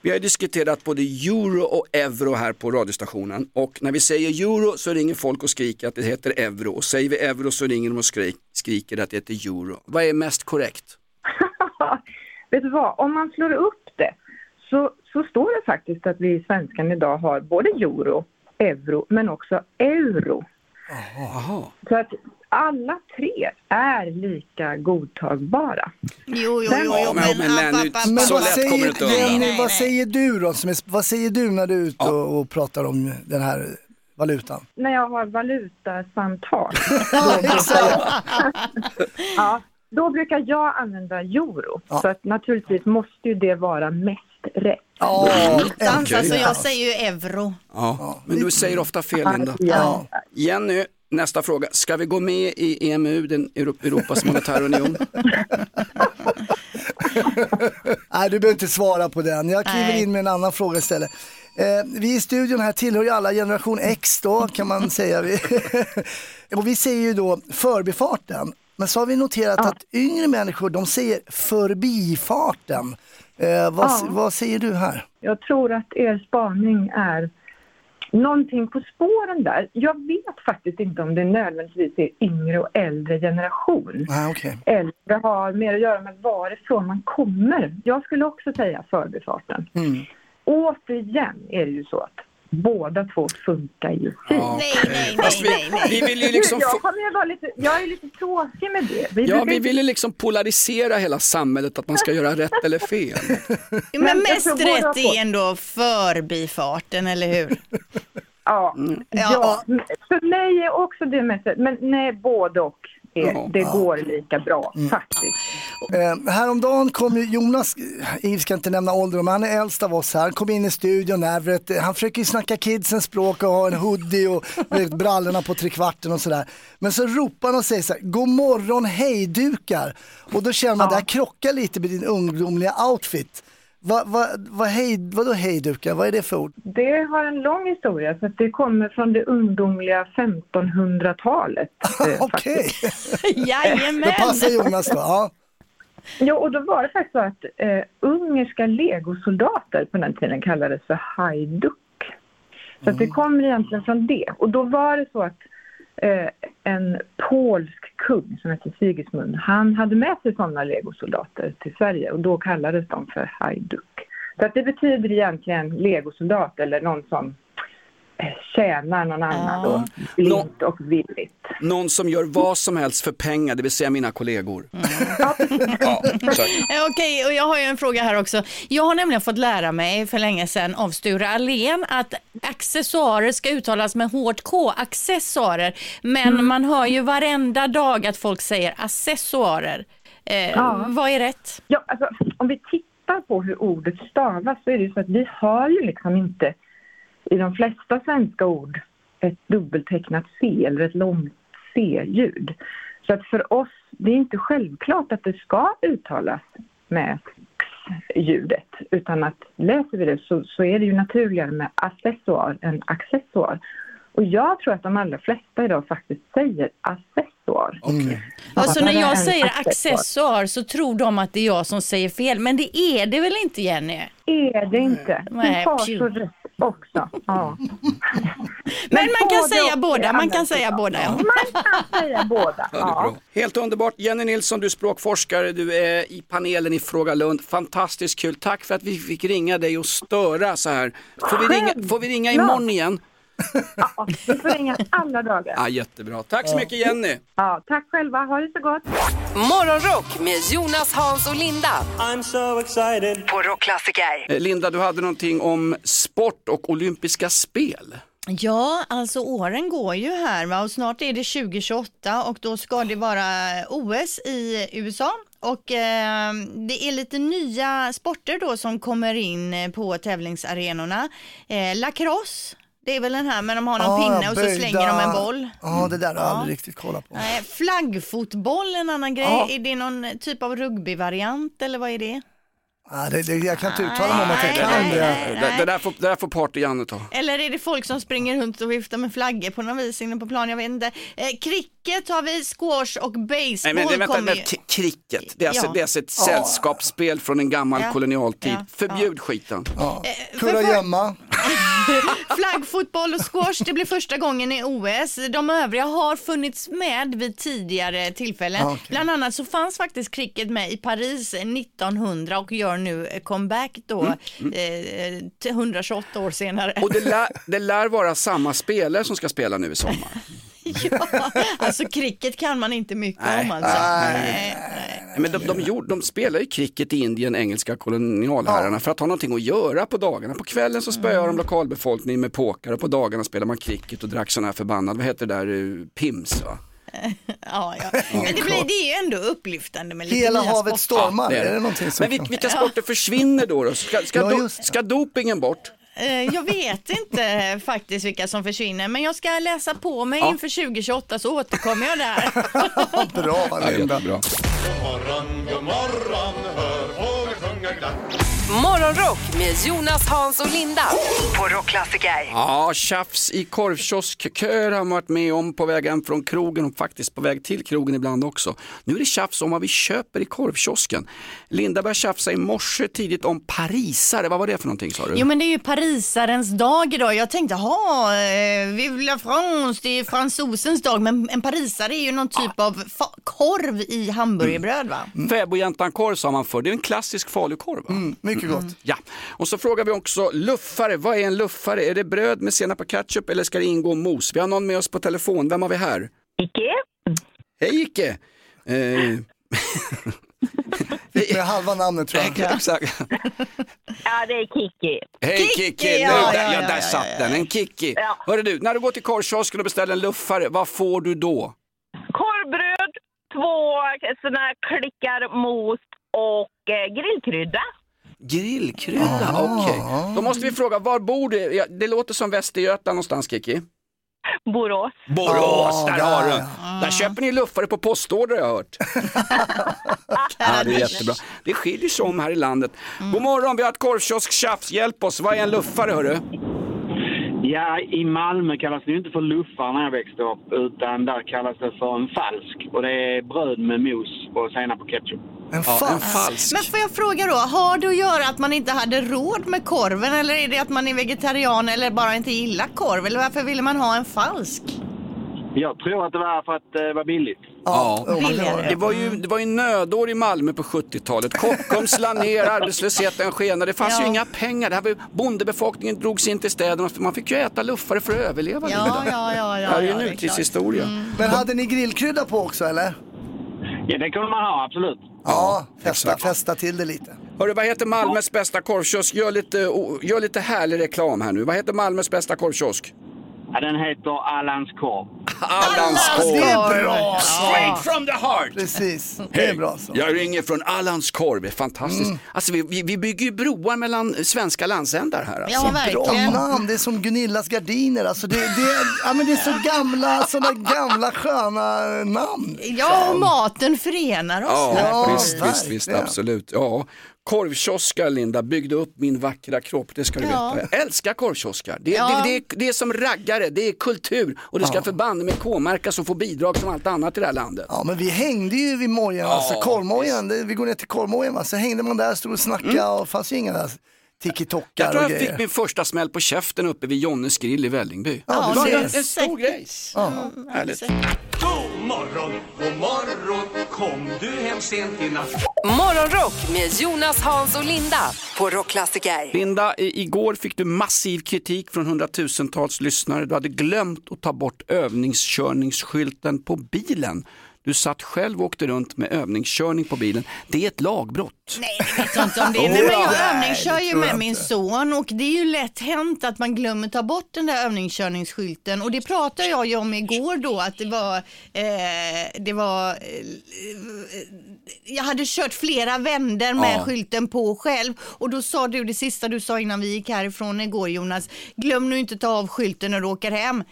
Vi har ju diskuterat både euro och euro här på radiostationen och när vi säger euro så ringer folk och skriker att det heter euro och säger vi euro så ringer de och skrik, skriker att det heter euro. Vad är mest korrekt? Vet du vad, om man slår upp det så, så står det faktiskt att vi i svenskan idag har både euro, euro men också euro. Så att alla tre är lika godtagbara. Jo, jo, jo, jo, men, men- men app, Men Så vad lätt kommer det säger, inte undan. Vad säger du då? Som är, vad säger du när du är ute och, och pratar om den här valutan? När jag har valutasamtal, ja, då brukar jag använda euro. Ja. Så att naturligtvis måste ju det vara mest rätt. Ja, Dans, Okej. alltså jag säger ju euro. Ja, men du säger ofta fel Linda. Ja. Jenny, nästa fråga. Ska vi gå med i EMU, den Euro- Europas monetära union? Nej, du behöver inte svara på den. Jag kliver Nej. in med en annan fråga istället. Eh, vi i studion här tillhör ju alla generation X då, kan man säga. Vi- och vi säger ju då förbifarten. Men så har vi noterat att yngre människor, de säger förbifarten. Eh, vad, Ja. vad säger du här? Jag tror att er spaning är någonting på spåren där. Jag vet faktiskt inte om det nödvändigtvis är yngre och äldre generation. Ah, okay. Det har mer att göra med varifrån man kommer. Jag skulle också säga förbifarten. Mm. Återigen är det ju så att båda två funkar ju fint. Ja, Nej, nej, nej, vi, nej, nej. vi vill ju liksom jag, kommer vara lite, jag är lite tråkig med det. Vi ja, vi vill ju liksom polarisera hela samhället, att man ska göra rätt eller fel. Men Men mest rätt är ändå förbifarten, eller hur? Ja, Mm. ja. för mig är också det mest. Men nej, både och. Ja. det går lika bra Mm. faktiskt. Eh, häromdagen kom ju Jonas, eh, vi ska inte nämna ålder, men han är äldst av oss här. Han kom in i studion, Everett. Eh, han försöker ju snacka kidsens språk och ha en hoodie och vet, brallorna på trekvarten och sådär. Men så ropar han och säger så här, god morgon hejdukar. Och då känner man, det här krockar lite med din ungdomliga outfit. Vad va, va, hej, vadå hejdukar, vad är det för ord? Det har en lång historia, så att det kommer från det ungdomliga 1500-talet. eh, Okej, Jajamän! det passar Jonas då. Ja. Jo, och då var det faktiskt så att eh, ungerska legosoldater på den tiden kallades för hajduk. Så att det kommer egentligen från det. Och då var det så att Eh, en polsk kung som hette Sigismund, han hade med sig sådana legosoldater till Sverige och då kallades de för hajduk. Så att det betyder egentligen legosoldat eller någon som tjänar någon annan då, blint och villigt. Någon som gör vad som helst för pengar, det vill säga mina kollegor. Ja, exakt. Eh, Okej, och jag har ju en fråga här också. Jag har nämligen fått lära mig för länge sedan av Sture Allén att accessoarer ska uttalas med hårt K, accessoarer. Men man hör ju varenda dag att folk säger accessoarer. Eh, Ja. Vad är rätt? Ja, alltså, om vi tittar tittar på hur ordet stavas så är det ju så att vi har ju liksom inte i de flesta svenska ord ett dubbeltecknat C eller ett långt C-ljud. Så att för oss, det är inte självklart att det ska uttalas med X-ljudet utan att läser vi det så, så är det ju naturligare med accessoar än accessoar. Och jag tror att de allra flesta idag faktiskt säger accessoar. Alltså när det är jag säger accessoar. så tror de att det är jag som säger fel, men det är det väl inte Jenny? Är det inte. Nej, Du har så rätt också. Ja. Men man kan säga båda, man kan säga båda. Ja. Man kan säga båda. Ja, det är bra. Helt underbart. Jenny Nilsson, du är språkforskare, du är i panelen i Fråga Lund. Fantastiskt kul. Tack för att vi fick ringa dig och störa så här. Får vi ringa, får vi ringa imorgon igen? Ja, vi får ringa alla dagar. Ja, jättebra. Tack så mycket Jenny. Ja, tack själva. Ha det så gott. Morgonrock med Jonas, Hans och Linda. I'm so excited. På Rockklassiker. Eh, Linda, du hade någonting om sport och olympiska spel. Ja, alltså åren går ju här va? och snart är det 2028 och då ska det vara OS i USA. Och eh, det är lite nya sporter då som kommer in eh, på tävlingsarenorna. Eh, lacrosse, det är väl den här men de har någon Ja, pinne och så böjda- slänger de en boll. Ja, det där har jag Ja. aldrig riktigt kollat på. Nej, flaggfotboll en annan grej. Ja. Är det någon typ av rugbyvariant eller vad är det? Ja, det, det, jag kan inte uttala mig om att jag Nej, kan nej, det. nej. Det, det, där får, det där får party-Janne ta. Eller är det folk som springer runt och viftar med flaggor på något vis inne på plan? Jag vet inte. Eh, cricket har vi, squash och baseball Nej, men det, vänta, kommer ju. cricket, det är, alltså, Ja. det är alltså ett Ja. sällskapsspel från en gammal Ja. kolonialtid. Ja. Förbjud skiten. Ja. för- Kurragömma. Flaggfotboll och squash, det blir första gången i OS. De övriga har funnits med vid tidigare tillfällen. Ah, okej. Bland annat så fanns faktiskt cricket med i Paris 1900 och gör nu comeback då eh, till 128 år senare. Mm, Och det lär, det lär vara samma spelare som ska spela nu i sommar. ja, alltså cricket kan man inte mycket Nej. om alltså. Nej. Nej. Nej, Men de, de, gjorde, de spelar ju cricket i Indien, engelska kolonialherrarna, för att ha någonting att göra på dagarna. På kvällen så spöar de lokalbefolkningen med påkar och på dagarna spelar man cricket och drack sån här förbannad, vad heter det där, eh, pims va? Ja, ja. Men det, blir, det är ju ändå upplyftande med lite Hela nya havet sporter. stormar, det är är, det. det någonting som Men vilka sporter försvinner då? då? Ska, ska, Ja, do, det. ska dopingen bort? Eh, Jag vet inte faktiskt vilka som försvinner, men jag ska läsa på mig Ja. inför 2028 så återkommer jag där. Bra Ja, Linda. jättebra. morgon, god morgon, hör fåglar sjunga glatt. Morgonrock med Jonas, Hans och Linda. På Rockklassiker. Ja, tjafs i korvkioskköer har man varit med om på vägen från krogen och faktiskt på väg till krogen ibland också. Nu är det tjafs om vad vi köper i korvkiosken. Linda började tjafsa i morse tidigt om parisare, vad var det för någonting sa du? Jo men det är ju parisarens dag idag. Jag tänkte, ha, eh, vive la France, det är fransosens dag. Men en parisare är ju någon typ av fa- korv i hamburgerbröd va? Fäbodjäntan-korv sa man förr, det är en klassisk falukorv. Va? Mm, mycket gott. Ja, och så frågar vi också luffare, vad är en luffare? Är det bröd med senap och ketchup eller ska det ingå mos? Vi har någon med oss på telefon, vem har vi här? Icke. Hej Icke! Eh, med halva namnet tror jag. exakt. Ja, det är Kiki. Hej Kiki! Ja, ja, ja, ja, där satt den, en Kiki. Ja. Hörru du, när du går till korvkiosken och beställer en luffare, vad får du då? Korvbröd, två såna här klickar mos och eh, grillkrydda. Grillkrydda, Ah. okej. Då måste vi fråga, var bor du? Ja, det låter som Västergötland någonstans Kiki. Borås. Borås, där där, har du. ja. Där köper ni luffare på postorder har jag hört. ja, det är jättebra. Det skiljer sig om här i landet. God morgon, vi har ett korvkiosktjafs. Hjälp oss, vad är en luffare hörru? Ja, i Malmö kallas det ju inte för luffar när jag växte upp, utan där kallas det för en falsk. Och det är bröd med mos och senap och ketchup. En Ja, en falsk. falsk. Men får jag fråga då, har det att göra att man inte hade råd med korven eller är det att man är vegetarian eller bara inte gillar korv? Eller varför ville man ha en falsk? Jag tror att det var för att det var billigt. Ja, det var ju, det var ju nödår i Malmö på 70-talet. Kockums la ner, arbetslösheten skenade. Det fanns ju Ja. inga pengar. Det här var, ju- bondebefolkningen drogs in till städerna. Man fick ju äta luffare för att överleva. Ja, Linda. ja, ja, det ja. här är ju ja, nutidshistoria. Men hade ni grillkrydda på också eller? Ja, det kunde man ha, absolut. Ja, festa, exakt. festa till det lite. Hörru, vad heter Malmös bästa korvkiosk? Gör lite, gör lite härlig reklam här nu. Vad heter Malmös bästa korvkiosk? Ja, den heter Allans korv. Allanskorv. Det är bra. Straight from the heart. Precis, det är Hej, bra så. jag ringer från Allanskorv, fantastiskt. Mm. Alltså, vi, vi, vi bygger ju broar mellan svenska landsändar här. Alltså. Bra namn, det är som Gunillas gardiner. Alltså det, det, ja, men det är så gamla, sådana gamla sköna namn. Ja, och maten förenar oss. Ja, här. visst, visst, visst, absolut. Ja. Korvkioskar, Linda, byggde upp min vackra kropp, det ska du Ja. veta. Jag älskar korvkioskar. Det, Ja. det, det, är- det är som raggare, det är kultur och det ska Ja. förbanne med K-märkas och få bidrag som allt annat i det här landet. Ja men vi hängde ju vid mojen, alltså korvmojen, Det- vi går ner till korvmojen så hängde man där, stod och snackade och fanns ju inga där Jag tiki-tockar tror och jag fick min första smäll på käften uppe vid Jonnes grill i Vällingby. Ja, det var en, en stor grej. Ja. Härligt. God morgon, god morgon, kom du hem sent i natt? Morgonrock med Jonas, Hans och Linda på Rockklassiker. Linda, i, igår fick du massiv kritik från hundratusentals lyssnare. Du hade glömt att ta bort övningskörningsskylten på bilen. Du satt själv och åkte runt med övningskörning på bilen. Det är ett lagbrott. Nej, det vet jag inte om det är. Nej, men jag övningskör ju med min son och det är ju lätt hänt att man glömmer ta bort den där övningskörningsskylten och det pratade jag ju om igår då att det var, eh, det var eh, jag hade kört flera vänder med Ja. skylten på själv och då sa du det sista du sa innan vi gick härifrån igår Jonas, glöm nu inte ta av skylten när du åker hem.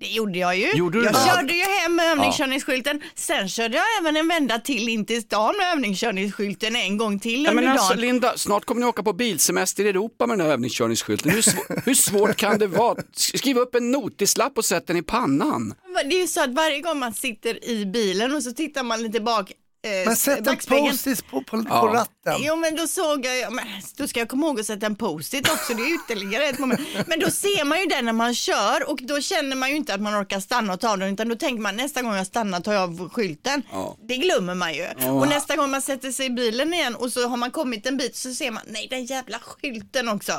Det gjorde jag ju. Gjorde du jag det? körde ju hem med övningskörningsskylten. Sen körde jag även en vända till in till stan med övningskörningsskylten en gång till Ja, under men alltså, dagen. Linda, snart kommer ni åka på bilsemester i Europa med den här övningskörningsskylten. Hur, sv- hur svårt kan det vara? Skriv upp en notislapp och sätt den i pannan. Det är ju så att varje gång man sitter i bilen och så tittar man lite bak eh, Men sätt en post-it på, på, på Ja. ratten. Jo men då såg jag, men då ska jag komma ihåg att sätta en post-it också, det är ytterligare ett moment. Men då ser man ju den när man kör och då känner man ju inte att man orkar stanna och ta den utan då tänker man nästa gång jag stannar tar jag av skylten. Ja. Det glömmer man ju. Ja. Och nästa gång man sätter sig i bilen igen och så har man kommit en bit så ser man, nej den jävla skylten också.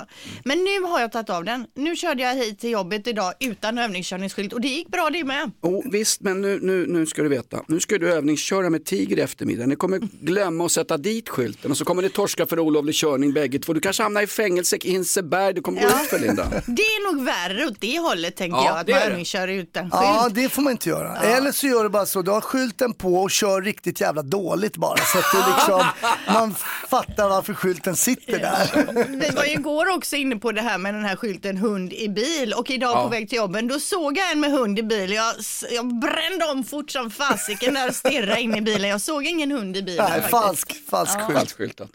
Men nu har jag tagit av den. Nu körde jag hit till jobbet idag utan övningskörningsskylt och det gick bra det med. Oh, visst, men nu, nu, nu ska du veta. Nu ska du övningsköra med Tiger i eftermiddag. Ni kommer glömma att sätta dit skylten och så kommer ni torska för olovlig körning bägge två. Du kanske hamnar i fängelse i Hinseberg. Du kommer gå ut för Linda. Det är nog värre åt det hållet tänker Ja, jag, att det man det. övningskör utan skylt. Ja, det får man inte göra. Eller så gör du bara så, du har skylten på och kör riktigt jävla dåligt bara. Så att det liksom, man fattar varför skylten sitter där. Vi var ju igår också inne på det här med den här skylten hund i bil och idag Ja. på väg till jobben då såg jag en med hund i bil. Jag, jag brände om fort som fasiken där och stirrade in i bilen. Jag såg ingen hund i bilen. Nej, faktiskt. falsk, falsk Ja. skylt. Falskskyltat.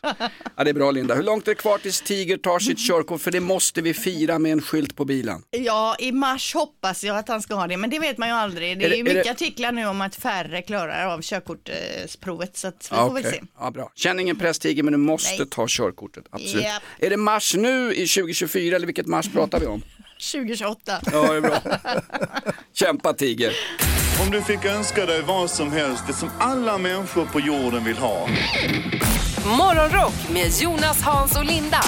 Ja, det är bra Linda. Hur långt är det kvar tills Tiger tar sitt körkort? För det måste vi fira med en skylt på bilen. Ja, i mars hoppas jag att han ska ha det, men det vet man ju aldrig. Det är, Är det- ju är mycket det- artiklar nu om att färre klarar av körkortsprovet, så att vi Ja, får väl okej. se. Ja, bra. Känn ingen press Tiger, men du måste Nej. ta körkortet. Absolut. Japp. Är det mars nu i 2024 eller vilket mars pratar vi om? 2028. Ja, det är bra. Kämpa Tiger. Om du fick önska dig vad som helst, det som alla människor på jorden vill ha. Morgonrock med Jonas, Hans och Linda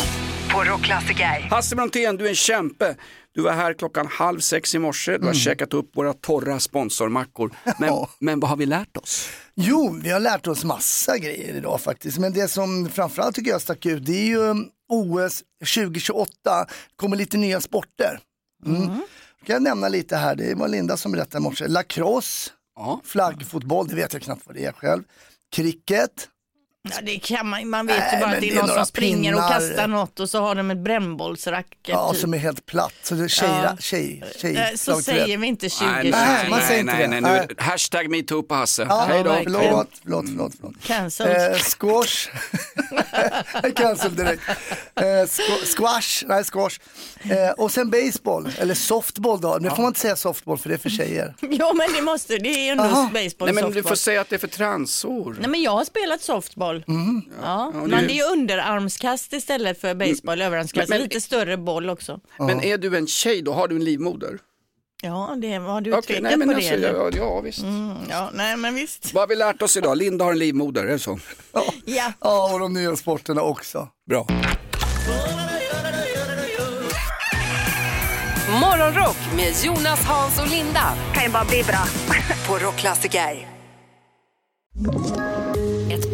på Rockklassiker. Hasse Brontén, du är en kämpe. Du var här klockan halv sex i morse. Du har käkat upp våra torra sponsormackor. Men, men vad har vi lärt oss? Jo, vi har lärt oss massa grejer idag faktiskt. Men det som framförallt tycker jag stack ut, det är ju um, OS 2028. kommer lite nya sporter. Mm. Kan jag nämna lite här, det var Linda som berättade i morse. Lacrosse, flaggfotboll, det vet jag knappt vad det är själv. Cricket, Ja, det kan man, man vet Nej, ju bara att det det är någon som springer och pinnar. kastar något och så har de ett brännbollsracket. ja, typ. som är helt platt. Så det är tjej, Ja. tjej, tjej, Eh, Så säger vi inte 2023. Nej, man säger inte nej, det. nej, nu, hashtag metoo på Hasse. Ja, Hej då. Förlåt, förlåt, förlåt. förlåt. Cancelled. Eh, squash. Cancel direkt. Eh, squ- squash, nej squash. Eh, och sen baseball, eller softball då. Nu får man inte säga softball för det är för tjejer. Jo men det måste, det är ju ändå Aha. baseball Nej, men softball. du får säga att det är för transor. Nej men jag har spelat softball. Ja, Ja, men det är- det är ju underarmskast istället för baseball, överarmskast. Men- men- Lite större boll också. Men är du en tjej då? Har du en livmoder? Ja, det har du tvekat nej, men på alltså, det ja, ja, visst. Mm, ja, nej men visst. Vad har vi lärt oss idag? Linda har en livmoder, är det så? Ja. Ja, och de nya sporterna också. Bra. Morgonrock med Jonas, Hans och Linda. Kan ju bara bli bra. på Rockklassiker.